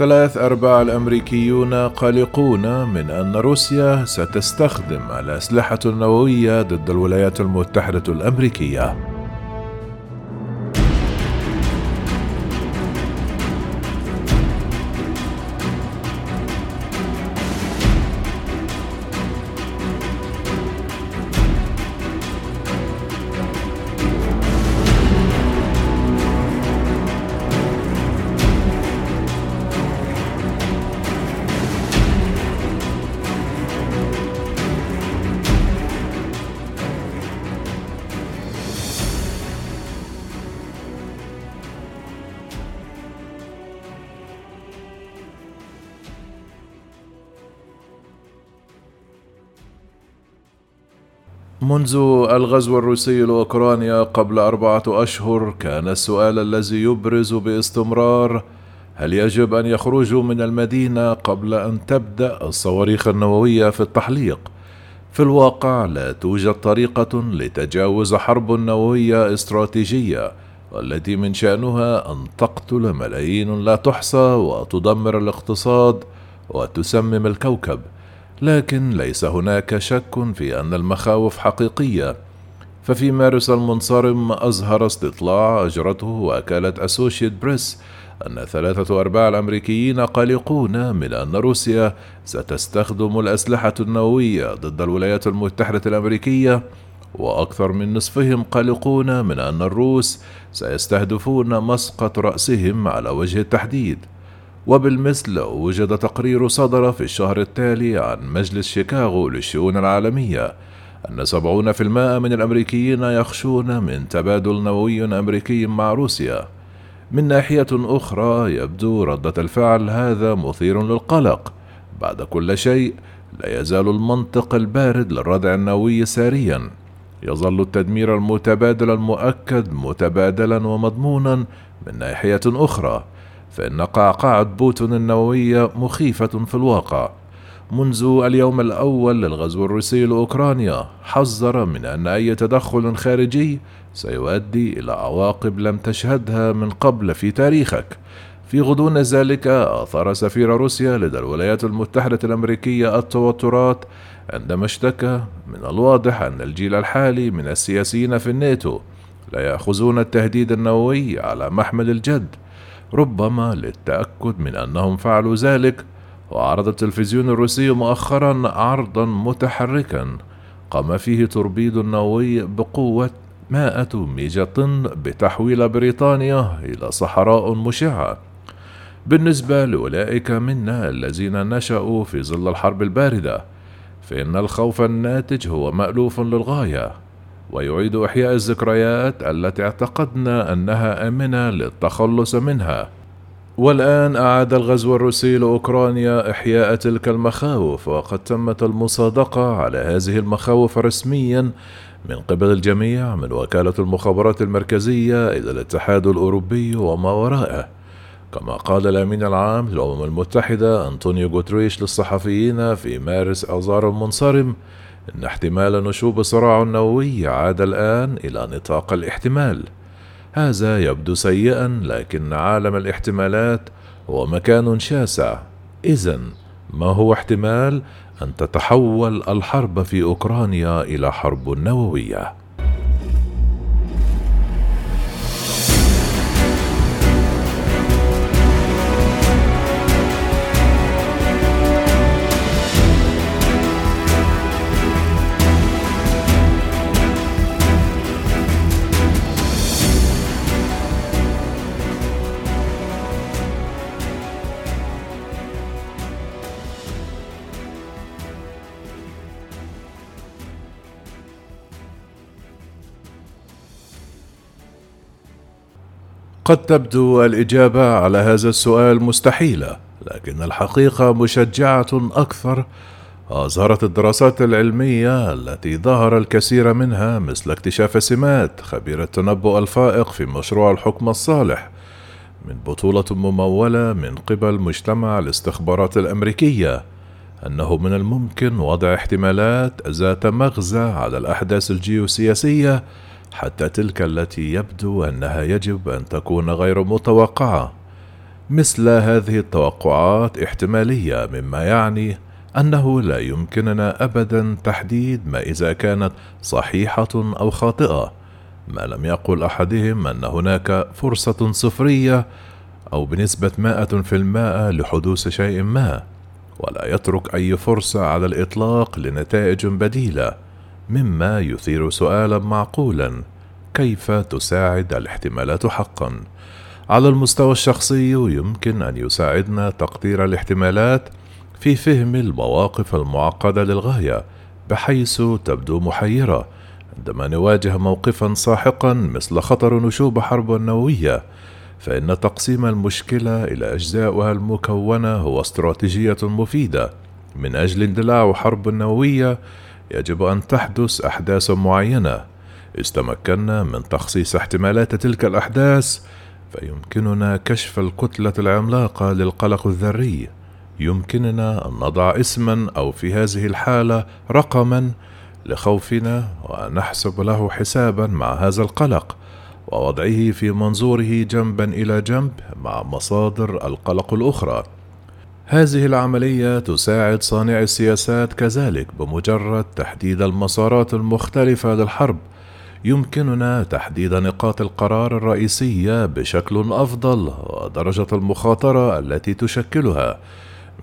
ثلاث أرباع الأمريكيون قلقون من أن روسيا ستستخدم الأسلحة النووية ضد الولايات المتحدة الأمريكية. منذ الغزو الروسي لاوكرانيا قبل أربعة أشهر كان السؤال الذي يبرز باستمرار هل يجب أن يخرجوا من المدينة قبل أن تبدأ الصواريخ النووية في التحليق؟ في الواقع لا توجد طريقة لتجاوز حرب نووية استراتيجية والتي من شأنها أن تقتل ملايين لا تحصى وتدمر الاقتصاد وتسمم الكوكب. لكن ليس هناك شك في أن المخاوف حقيقية. ففي مارس المنصرم أظهر استطلاع أجرته وكالة أسوشيت بريس أن ثلاثة أرباع الأمريكيين قلقون من أن روسيا ستستخدم الأسلحة النووية ضد الولايات المتحدة الأمريكية وأكثر من نصفهم قلقون من أن الروس سيستهدفون مسقط رأسهم على وجه التحديد. وبالمثل وجد تقرير صدر في الشهر التالي عن مجلس شيكاغو للشؤون العالمية أن 70% من الأمريكيين يخشون من تبادل نووي أمريكي مع روسيا. من ناحية أخرى يبدو ردة الفعل هذا مثير للقلق. بعد كل شيء لا يزال المنطق البارد للردع النووي ساريا. يظل التدمير المتبادل المؤكد متبادلا ومضمونا من ناحية أخرى. فإن قعقعة بوتون النووية مخيفة في الواقع. منذ اليوم الأول للغزو الروسي لأوكرانيا حذر من أن أي تدخل خارجي سيؤدي إلى عواقب لم تشهدها من قبل في تاريخك. في غضون ذلك أثار سفير روسيا لدى الولايات المتحدة الأمريكية التوترات عندما اشتكى من الواضح أن الجيل الحالي من السياسيين في الناتو لا يأخذون التهديد النووي على محمل الجد. ربما للتأكد من أنهم فعلوا ذلك وعرض التلفزيون الروسي مؤخرا عرضا متحركا قام فيه توربيد نووي بقوة 100 ميجا طن بتحويل بريطانيا إلى صحراء مشعة. بالنسبة لأولئك منا الذين نشأوا في ظل الحرب الباردة فإن الخوف الناتج هو مألوف للغاية. ويعيد إحياء الذكريات التي اعتقدنا أنها آمنة للتخلص منها. والآن أعاد الغزو الروسي لأوكرانيا إحياء تلك المخاوف وقد تمت المصادقة على هذه المخاوف رسميا من قبل الجميع من وكالة المخابرات المركزية إلى الاتحاد الأوروبي وما وراءه. كما قال الأمين العام للأمم المتحدة أنطونيو غوتريش للصحفيين في مارس أذار المنصرم إن احتمال نشوب صراع نووي عاد الآن إلى نطاق الاحتمال. هذا يبدو سيئا لكن عالم الاحتمالات هو مكان شاسع. إذا ما هو احتمال أن تتحول الحرب في أوكرانيا إلى حرب نووية؟ قد تبدو الإجابة على هذا السؤال مستحيلة لكن الحقيقة مشجعة أكثر. اظهرت الدراسات العلمية التي ظهر الكثير منها مثل اكتشاف سمات خبير التنبؤ الفائق في مشروع الحكم الصالح من بطولة ممولة من قبل مجتمع الاستخبارات الأمريكية أنه من الممكن وضع احتمالات ذات مغزى على الأحداث الجيوسياسية حتى تلك التي يبدو أنها يجب أن تكون غير متوقعة مثل هذه التوقعات احتمالية مما يعني أنه لا يمكننا أبدا تحديد ما إذا كانت صحيحة أو خاطئة. ما لم يقل أحدهم أن هناك فرصة صفرية أو بنسبة مائة في المائة لحدوث شيء ما ولا يترك أي فرصة على الإطلاق لنتائج بديلة. مما يثير سؤالا معقولا كيف تساعد الاحتمالات حقا؟ على المستوى الشخصي يمكن أن يساعدنا تقدير الاحتمالات في فهم المواقف المعقدة للغاية بحيث تبدو محيرة عندما نواجه موقفا ساحقا مثل خطر نشوب حرب نووية فإن تقسيم المشكلة إلى اجزائها المكونة هو استراتيجية مفيدة من أجل اندلاع حرب نووية يجب أن تحدث أحداث معينة. استمكنا من تخصيص احتمالات تلك الأحداث فيمكننا كشف الكتلة العملاقة للقلق الذري. يمكننا أن نضع اسما أو في هذه الحالة رقما لخوفنا ونحسب له حسابا مع هذا القلق ووضعه في منظوره جنبا إلى جنب مع مصادر القلق الأخرى. هذه العملية تساعد صانعي السياسات كذلك بمجرد تحديد المسارات المختلفة للحرب. يمكننا تحديد نقاط القرار الرئيسية بشكل أفضل ودرجة المخاطرة التي تشكلها.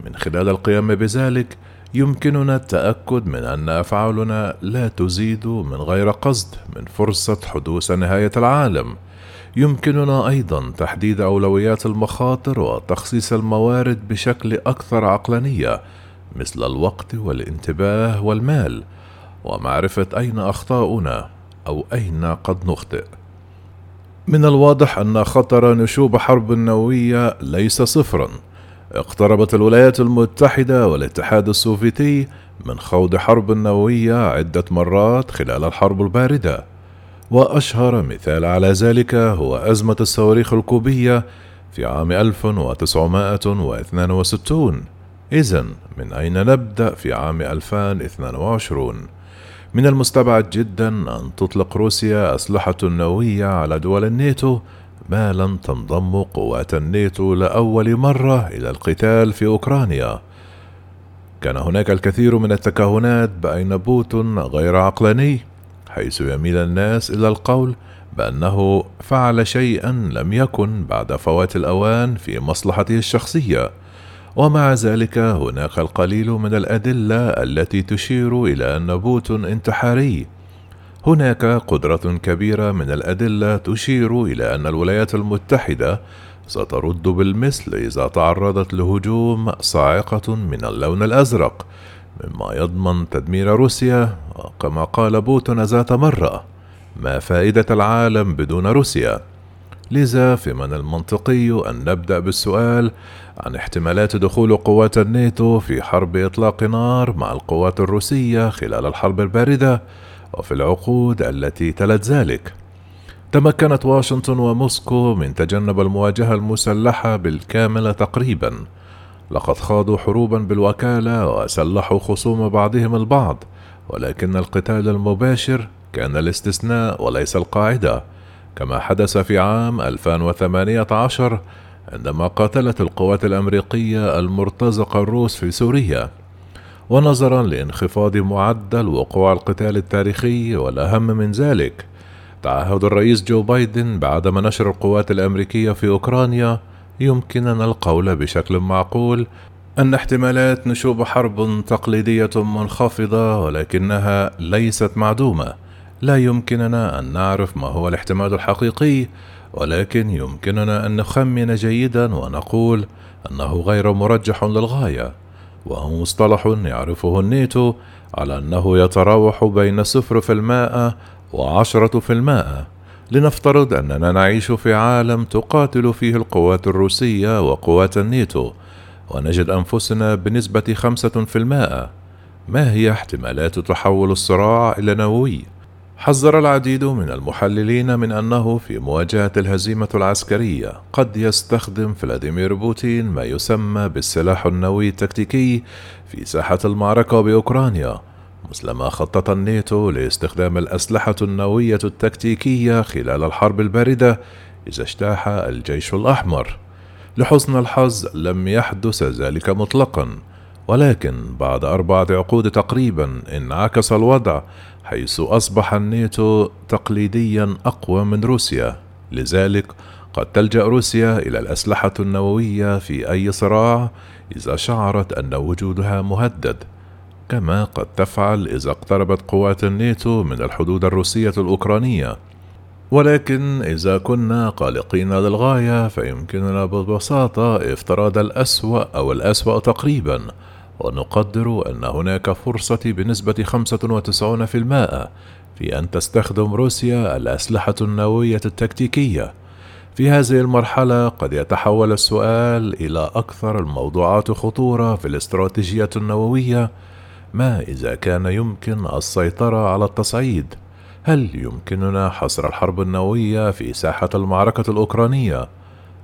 من خلال القيام بذلك يمكننا التأكد من أن أفعالنا لا تزيد من غير قصد من فرصة حدوث نهاية العالم. يمكننا أيضا تحديد أولويات المخاطر وتخصيص الموارد بشكل أكثر عقلانية مثل الوقت والانتباه والمال ومعرفة أين أخطاؤنا أو أين قد نخطئ. من الواضح أن خطر نشوب حرب نووية ليس صفرا. اقتربت الولايات المتحدة والاتحاد السوفيتي من خوض حرب نووية عدة مرات خلال الحرب الباردة. وأشهر مثال على ذلك هو أزمة الصواريخ الكوبية في عام 1962 إذا من أين نبدأ في عام 2022 من المستبعد جدا أن تطلق روسيا أسلحة نووية على دول الناتو ما لم تنضم قوات الناتو لأول مرة إلى القتال في أوكرانيا. كان هناك الكثير من التكهنات بأن بوتون غير عقلاني حيث يميل الناس إلى القول بأنه فعل شيئا لم يكن بعد فوات الأوان في مصلحته الشخصية. ومع ذلك هناك القليل من الأدلة التي تشير إلى أن بوتين انتحاري. هناك قدر كبير من الأدلة تشير إلى أن الولايات المتحدة سترد بالمثل إذا تعرضت لهجوم صاعقة من اللون الأزرق مما يضمن تدمير روسيا وكما قال بوتون ذات مرة ما فائدة العالم بدون روسيا لذا فمن المنطقي أن نبدأ بالسؤال عن احتمالات دخول قوات الناتو في حرب إطلاق نار مع القوات الروسية خلال الحرب الباردة وفي العقود التي تلت ذلك. تمكنت واشنطن وموسكو من تجنب المواجهة المسلحة بالكامل تقريبا. لقد خاضوا حروبا بالوكالة وسلحوا خصوم بعضهم البعض، ولكن القتال المباشر كان الاستثناء وليس القاعدة. كما حدث في عام 2018 عندما قاتلت القوات الأمريكية المرتزقة الروس في سوريا ونظرا لانخفاض معدل وقوع القتال التاريخي والأهم من ذلك تعهد الرئيس جو بايدن بعدم نشر القوات الأمريكية في أوكرانيا يمكننا القول بشكل معقول. أن احتمالات نشوب حرب تقليدية منخفضة ولكنها ليست معدومة. لا يمكننا أن نعرف ما هو الاحتمال الحقيقي ولكن يمكننا أن نخمن جيدا ونقول أنه غير مرجح للغاية وهو مصطلح يعرفه النيتو على أنه يتراوح بين صفر في المائة وعشرة في المائة. لنفترض أننا نعيش في عالم تقاتل فيه القوات الروسية وقوات النيتو ونجد أنفسنا بنسبة خمسة في المائة ما هي احتمالات تحول الصراع إلى نووي؟ حذر العديد من المحللين من أنه في مواجهة الهزيمة العسكرية قد يستخدم فلاديمير بوتين ما يسمى بالسلاح النووي التكتيكي في ساحة المعركة بأوكرانيا مثلما خطط الناتو لاستخدام الأسلحة النووية التكتيكية خلال الحرب الباردة إذا اجتاح الجيش الأحمر. لحسن الحظ لم يحدث ذلك مطلقا ولكن بعد أربعة عقود تقريبا انعكس الوضع حيث أصبح الناتو تقليديا أقوى من روسيا. لذلك قد تلجأ روسيا إلى الأسلحة النووية في أي صراع إذا شعرت أن وجودها مهدد. كما قد تفعل إذا اقتربت قوات الناتو من الحدود الروسية الأوكرانية. ولكن إذا كنا قلقين للغاية فيمكننا ببساطة افتراض الأسوأ أو الأسوأ تقريبا. ونقدر أن هناك فرصة بنسبة 95% في أن تستخدم روسيا الأسلحة النووية التكتيكية. في هذه المرحلة قد يتحول السؤال إلى أكثر الموضوعات خطورة في الاستراتيجية النووية ما إذا كان يمكن السيطرة على التصعيد؟ هل يمكننا حصر الحرب النووية في ساحة المعركة الأوكرانية؟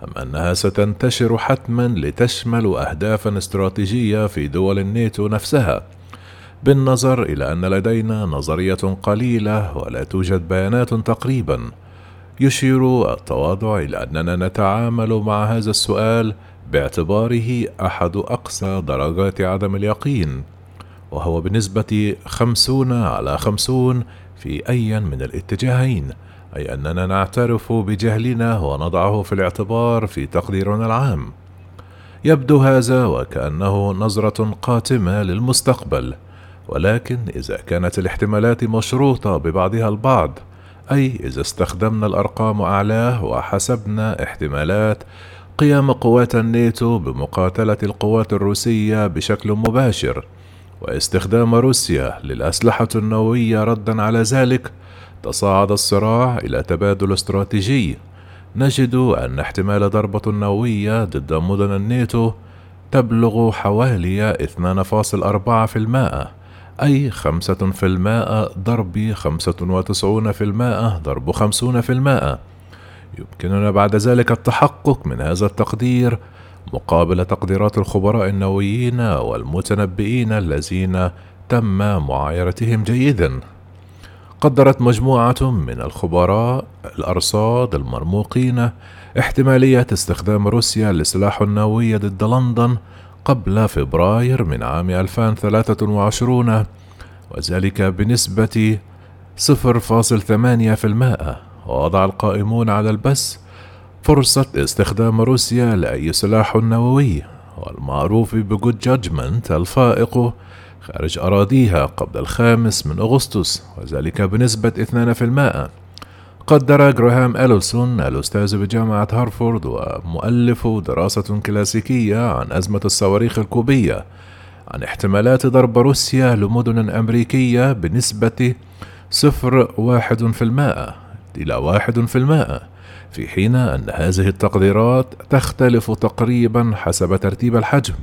أم أنها ستنتشر حتما لتشمل أهدافا استراتيجية في دول الناتو نفسها؟ بالنظر إلى أن لدينا نظرية قليلة ولا توجد بيانات تقريبا يشير التواضع إلى أننا نتعامل مع هذا السؤال باعتباره أحد أقصى درجات عدم اليقين. وهو بنسبة خمسون على خمسون في أي من الاتجاهين أي أننا نعترف بجهلنا ونضعه في الاعتبار في تقديرنا العام. يبدو هذا وكأنه نظرة قاتمة للمستقبل ولكن إذا كانت الاحتمالات مشروطة ببعضها البعض أي إذا استخدمنا الأرقام أعلاه وحسبنا احتمالات قيام قوات الناتو بمقاتلة القوات الروسية بشكل مباشر. واستخدام روسيا للأسلحة النووية ردا على ذلك تصاعد الصراع إلى تبادل استراتيجي. نجد أن احتمال ضربة نووية ضد مدن الناتو تبلغ حوالي 2.4% أي 5% ضرب 95% ضرب 50% يمكننا بعد ذلك التحقق من هذا التقدير مقابل تقديرات الخبراء النوويين والمتنبئين الذين تم معايرتهم جيدا. قدرت مجموعة من الخبراء الأرصاد المرموقين احتمالية استخدام روسيا لسلاح النووي ضد لندن قبل فبراير من عام 2023 وذلك بنسبة 0.8% ووضع القائمون على البث فرصة استخدام روسيا لأي سلاح نووي والمعروف بجود جادجمنت الفائق خارج أراضيها قبل الخامس من أغسطس وذلك بنسبة 2% قدر جراهام ألوسون الأستاذ بجامعة هارفورد ومؤلف دراسة كلاسيكية عن أزمة الصواريخ الكوبية عن احتمالات ضرب روسيا لمدن أمريكية بنسبة صفر واحد في المائة إلى واحد في المائة. في حين أن هذه التقديرات تختلف تقريبا حسب ترتيب الحجم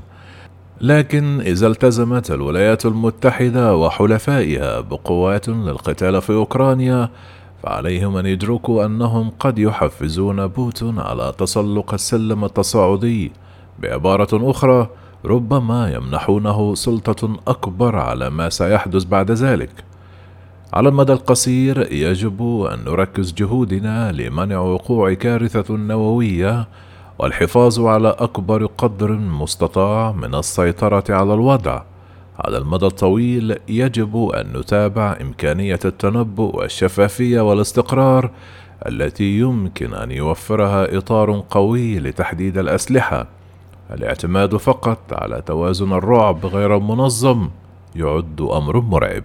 لكن إذا التزمت الولايات المتحدة وحلفائها بقوات للقتال في أوكرانيا فعليهم أن يدركوا أنهم قد يحفزون بوتون على تسلق السلم التصاعدي بعبارة أخرى ربما يمنحونه سلطة أكبر على ما سيحدث بعد ذلك. على المدى القصير يجب أن نركز جهودنا لمنع وقوع كارثة نووية والحفاظ على أكبر قدر مستطاع من السيطرة على الوضع. على المدى الطويل يجب أن نتابع إمكانية التنبؤ والشفافية والاستقرار التي يمكن أن يوفرها إطار قوي لتحديد الأسلحة. الاعتماد فقط على توازن الرعب غير المنظم يعد أمر مرعب.